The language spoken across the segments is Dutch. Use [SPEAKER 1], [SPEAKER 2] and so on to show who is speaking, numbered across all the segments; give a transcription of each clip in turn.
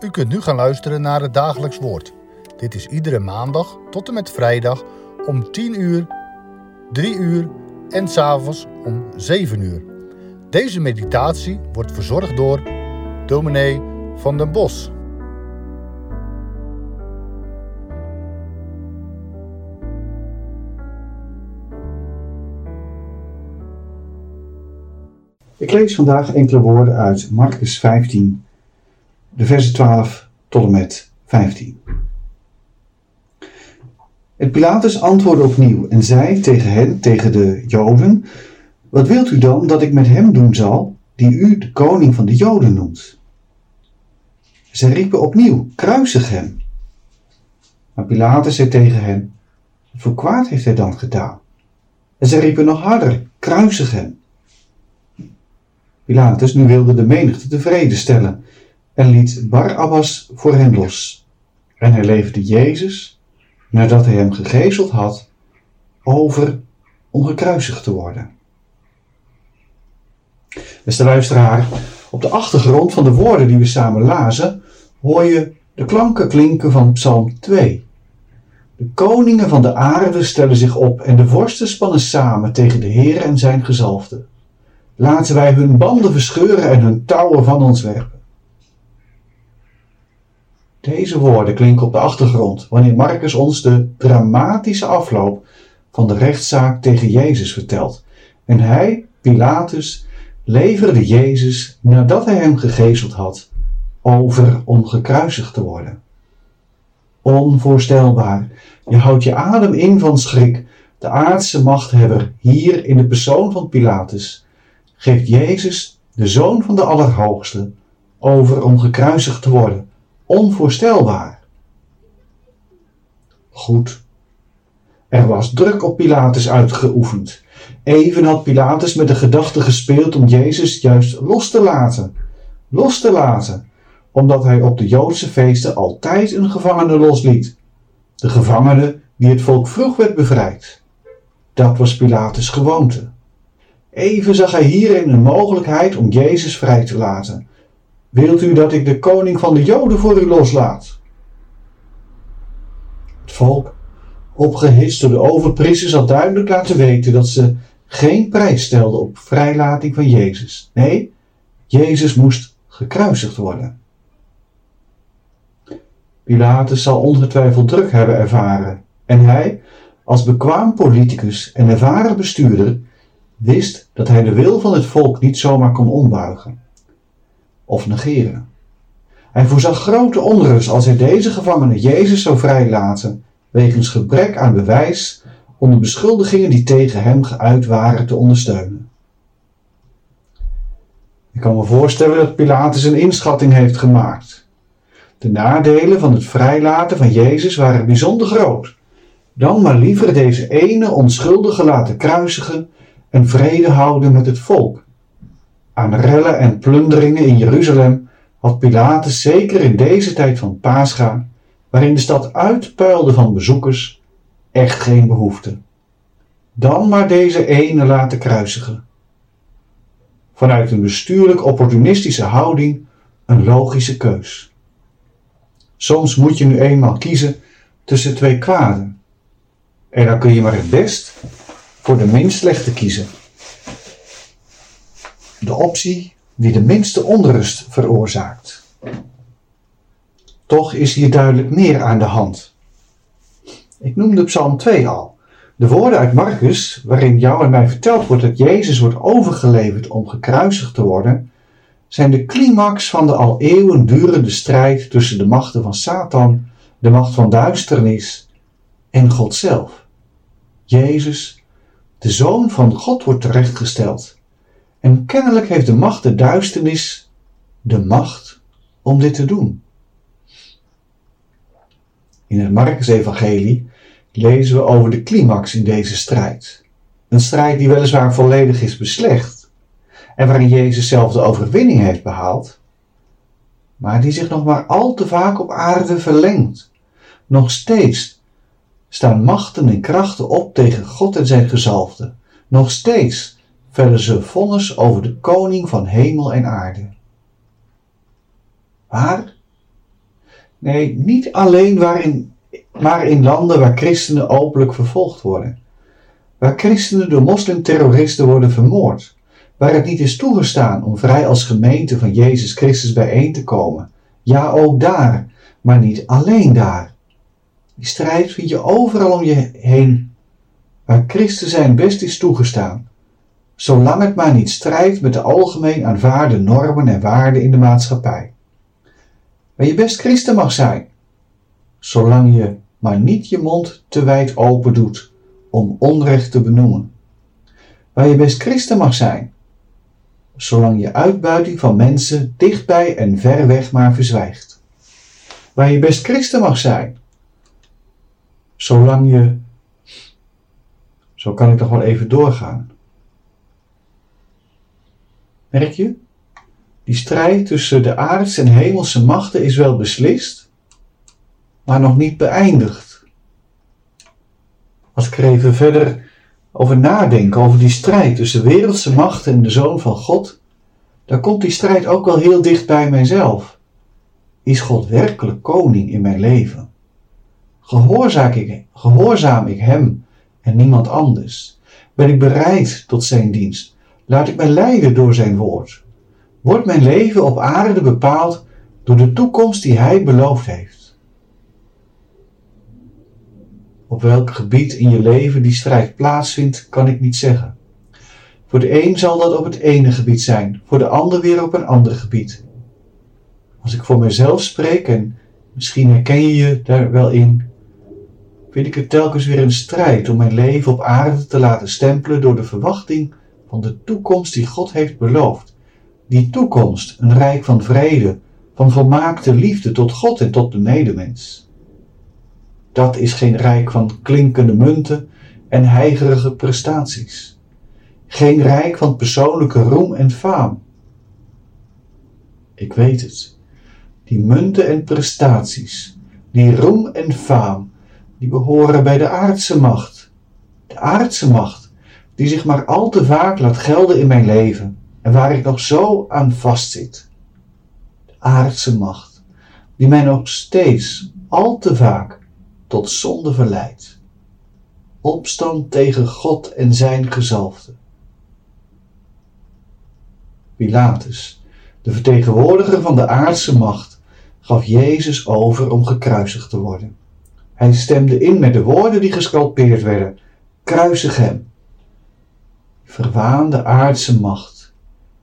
[SPEAKER 1] U kunt nu gaan luisteren naar het dagelijks woord. Dit is iedere maandag tot en met vrijdag om 10 uur, 3 uur en s'avonds om 7 uur. Deze meditatie wordt verzorgd door dominee van den Bos.
[SPEAKER 2] Ik lees vandaag enkele woorden uit Marcus 15, de versen 12 tot en met 15. En Pilatus antwoordde opnieuw en zei tegen hen, tegen de Joden: Wat wilt u dan dat ik met hem doen zal, die u de koning van de Joden noemt? Zij riepen opnieuw: Kruisig hem. Maar Pilatus zei tegen hen: Wat voor kwaad heeft hij dan gedaan? En zij riepen nog harder: Kruisig hem. Pilatus nu wilde de menigte tevreden stellen en liet Barabbas voor hen los. En hij leverde Jezus, nadat hij hem gegezeld had, over om gekruisigd te worden. Beste luisteraar, op de achtergrond van de woorden die we samen lazen, hoor je de klanken klinken van Psalm 2. De koningen van de aarde stellen zich op en de vorsten spannen samen tegen de Heer en zijn gezalfde. Laten wij hun banden verscheuren en hun touwen van ons werpen. Deze woorden klinken op de achtergrond wanneer Marcus ons de dramatische afloop van de rechtszaak tegen Jezus vertelt. En hij, Pilatus, leverde Jezus nadat hij hem gegezeld had over om gekruisigd te worden. Onvoorstelbaar. Je houdt je adem in van schrik. De aardse machthebber hier in de persoon van Pilatus geeft Jezus, de Zoon van de Allerhoogste, over om gekruisigd te worden. Onvoorstelbaar. Goed. Er was druk op Pilatus uitgeoefend. Even had Pilatus met de gedachte gespeeld om Jezus juist los te laten. Los te laten, omdat hij op de Joodse feesten altijd een gevangene losliet. De gevangene die het volk vroeg werd bevrijd. Dat was Pilatus' gewoonte. Even zag hij hierin een mogelijkheid om Jezus vrij te laten. Wilt u dat ik de koning van de Joden voor u loslaat? Het volk, opgehitst door de overpriesters, had duidelijk laten weten dat ze geen prijs stelden op vrijlating van Jezus. Nee, Jezus moest gekruisigd worden. Pilatus zal ongetwijfeld druk hebben ervaren en hij, als bekwaam politicus en ervaren bestuurder, wist dat hij de wil van het volk niet zomaar kon ombuigen of negeren. Hij voorzag grote onrust als hij deze gevangene Jezus zou vrijlaten, wegens gebrek aan bewijs om de beschuldigingen die tegen hem geuit waren te ondersteunen. Ik kan me voorstellen dat Pilatus een inschatting heeft gemaakt. De nadelen van het vrijlaten van Jezus waren bijzonder groot. Dan maar liever deze ene onschuldige laten kruisigen en vrede houden met het volk. Aan rellen en plunderingen in Jeruzalem had Pilatus zeker in deze tijd van Pascha, waarin de stad uitpuilde van bezoekers, echt geen behoefte. Dan maar deze ene laten kruisigen. Vanuit een bestuurlijk opportunistische houding een logische keus. Soms moet je nu eenmaal kiezen tussen twee kwaden. En dan kun je maar het best voor de minst slechte kiezen. De optie die de minste onrust veroorzaakt. Toch is hier duidelijk meer aan de hand. Ik noemde Psalm 2 al. De woorden uit Marcus, waarin jou en mij verteld wordt dat Jezus wordt overgeleverd om gekruisigd te worden, zijn de climax van de al eeuwen durende strijd tussen de machten van Satan, de macht van duisternis en God zelf. Jezus de zoon van God wordt terechtgesteld. En kennelijk heeft de macht de duisternis de macht om dit te doen. In het Marcus-evangelie lezen we over de climax in deze strijd. Een strijd die weliswaar volledig is beslecht en waarin Jezus zelf de overwinning heeft behaald, maar die zich nog maar al te vaak op aarde verlengt. Nog steeds staan machten en krachten op tegen God en zijn gezalfde. Nog steeds vellen ze vonnis over de koning van hemel en aarde. Maar Nee, niet alleen waarin, maar in landen waar christenen openlijk vervolgd worden. Waar christenen door moslimterroristen worden vermoord. Waar het niet is toegestaan om vrij als gemeente van Jezus Christus bijeen te komen. Ja, ook daar, maar niet alleen daar. Die strijd vind je overal om je heen, waar christen zijn best is toegestaan. Zolang het maar niet strijdt met de algemeen aanvaarde normen en waarden in de maatschappij. Waar je best christen mag zijn, zolang je maar niet je mond te wijd open doet om onrecht te benoemen. Waar je best christen mag zijn, zolang je uitbuiting van mensen dichtbij en ver weg maar verzwijgt. Waar je best christen mag zijn, zolang je. Zo kan ik toch wel even doorgaan. Merk je? Die strijd tussen de aardse en hemelse machten is wel beslist, maar nog niet beëindigd. Als ik er even verder over nadenk, over die strijd tussen wereldse machten en de Zoon van God, dan komt die strijd ook wel heel dicht bij mijzelf. Is God werkelijk koning in mijn leven? Gehoorzaam ik, gehoorzaam ik Hem en niemand anders? Ben ik bereid tot Zijn dienst? Laat ik mij leiden door Zijn woord? Wordt mijn leven op aarde bepaald door de toekomst die Hij beloofd heeft? Op welk gebied in je leven die strijd plaatsvindt, kan ik niet zeggen. Voor de een zal dat op het ene gebied zijn, voor de ander weer op een ander gebied. Als ik voor mezelf spreek, en misschien herken je je daar wel in, vind ik het telkens weer een strijd om mijn leven op aarde te laten stempelen door de verwachting van de toekomst die God heeft beloofd. Die toekomst, een rijk van vrede, van volmaakte liefde tot God en tot de medemens. Dat is geen rijk van klinkende munten en heigerige prestaties. Geen rijk van persoonlijke roem en faam. Ik weet het. Die munten en prestaties, die roem en faam, die behoren bij de aardse macht. De aardse macht, die zich maar al te vaak laat gelden in mijn leven en waar ik nog zo aan vastzit. De aardse macht, die mij nog steeds al te vaak tot zonde verleidt. Opstand tegen God en zijn gezalfde. Pilatus, de vertegenwoordiger van de aardse macht, gaf Jezus over om gekruisigd te worden. Hij stemde in met de woorden die gescalpeerd werden: Kruisig hem. Verwaande aardse macht,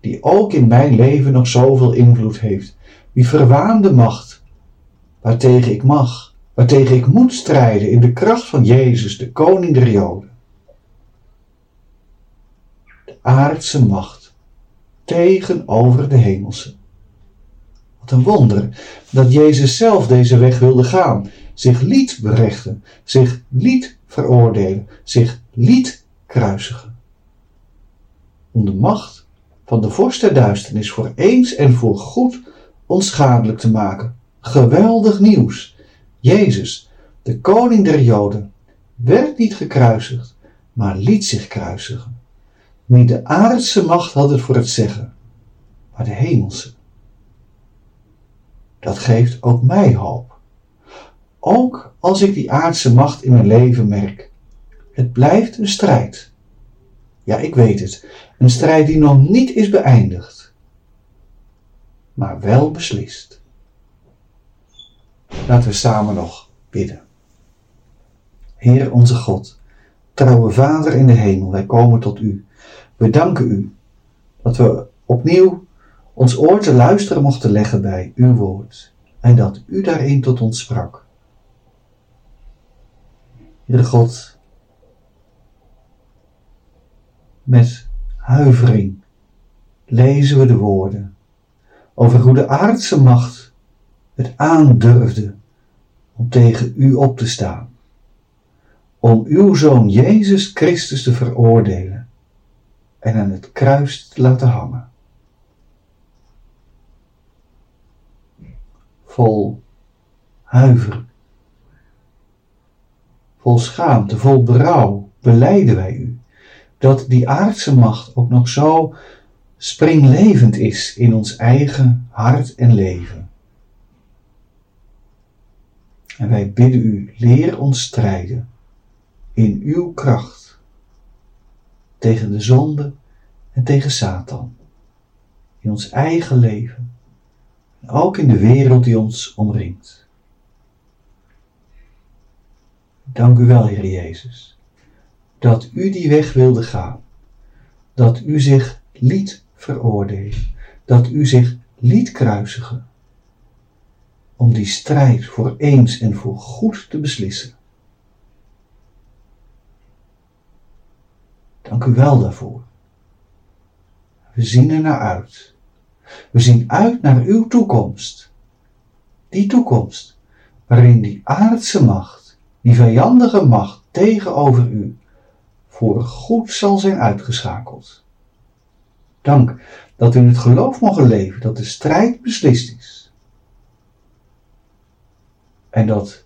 [SPEAKER 2] die ook in mijn leven nog zoveel invloed heeft. Die verwaande macht, waartegen ik mag, waartegen ik moet strijden in de kracht van Jezus, de koning der Joden. De aardse macht tegenover de hemelse. Wat een wonder dat Jezus zelf deze weg wilde gaan zich liet berechten, zich liet veroordelen, zich liet kruisigen. Om de macht van de vorst der duisternis voor eens en voor goed onschadelijk te maken. Geweldig nieuws. Jezus, de koning der Joden, werd niet gekruisigd, maar liet zich kruisigen. Niet de aardse macht had het voor het zeggen, maar de hemelse. Dat geeft ook mij hoop. Ook als ik die aardse macht in mijn leven merk. Het blijft een strijd. Ja, ik weet het. Een strijd die nog niet is beëindigd. Maar wel beslist. Laten we samen nog bidden. Heer onze God, trouwe Vader in de hemel, wij komen tot U. We danken U dat we opnieuw ons oor te luisteren mochten leggen bij Uw woord en dat U daarin tot ons sprak. Heere God, met huivering lezen we de woorden over hoe de aardse macht het aandurfde om tegen u op te staan, om uw zoon Jezus Christus te veroordelen en aan het kruis te laten hangen. Vol huiver vol schaamte, vol berouw, beleiden wij u dat die aardse macht ook nog zo springlevend is in ons eigen hart en leven. En wij bidden u, leer ons strijden in uw kracht tegen de zonde en tegen Satan. In ons eigen leven en ook in de wereld die ons omringt. Dank u wel, Heer Jezus, dat u die weg wilde gaan, dat u zich liet veroordelen, dat u zich liet kruisigen, om die strijd voor eens en voor goed te beslissen. Dank u wel daarvoor. We zien er naar uit. We zien uit naar uw toekomst. Die toekomst waarin die aardse macht, die vijandige macht tegenover u, voor goed zal zijn uitgeschakeld. Dank dat u in het geloof mogen leven dat de strijd beslist is. En dat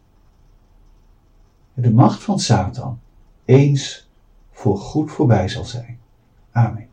[SPEAKER 2] de macht van Satan eens voor goed voorbij zal zijn. Amen.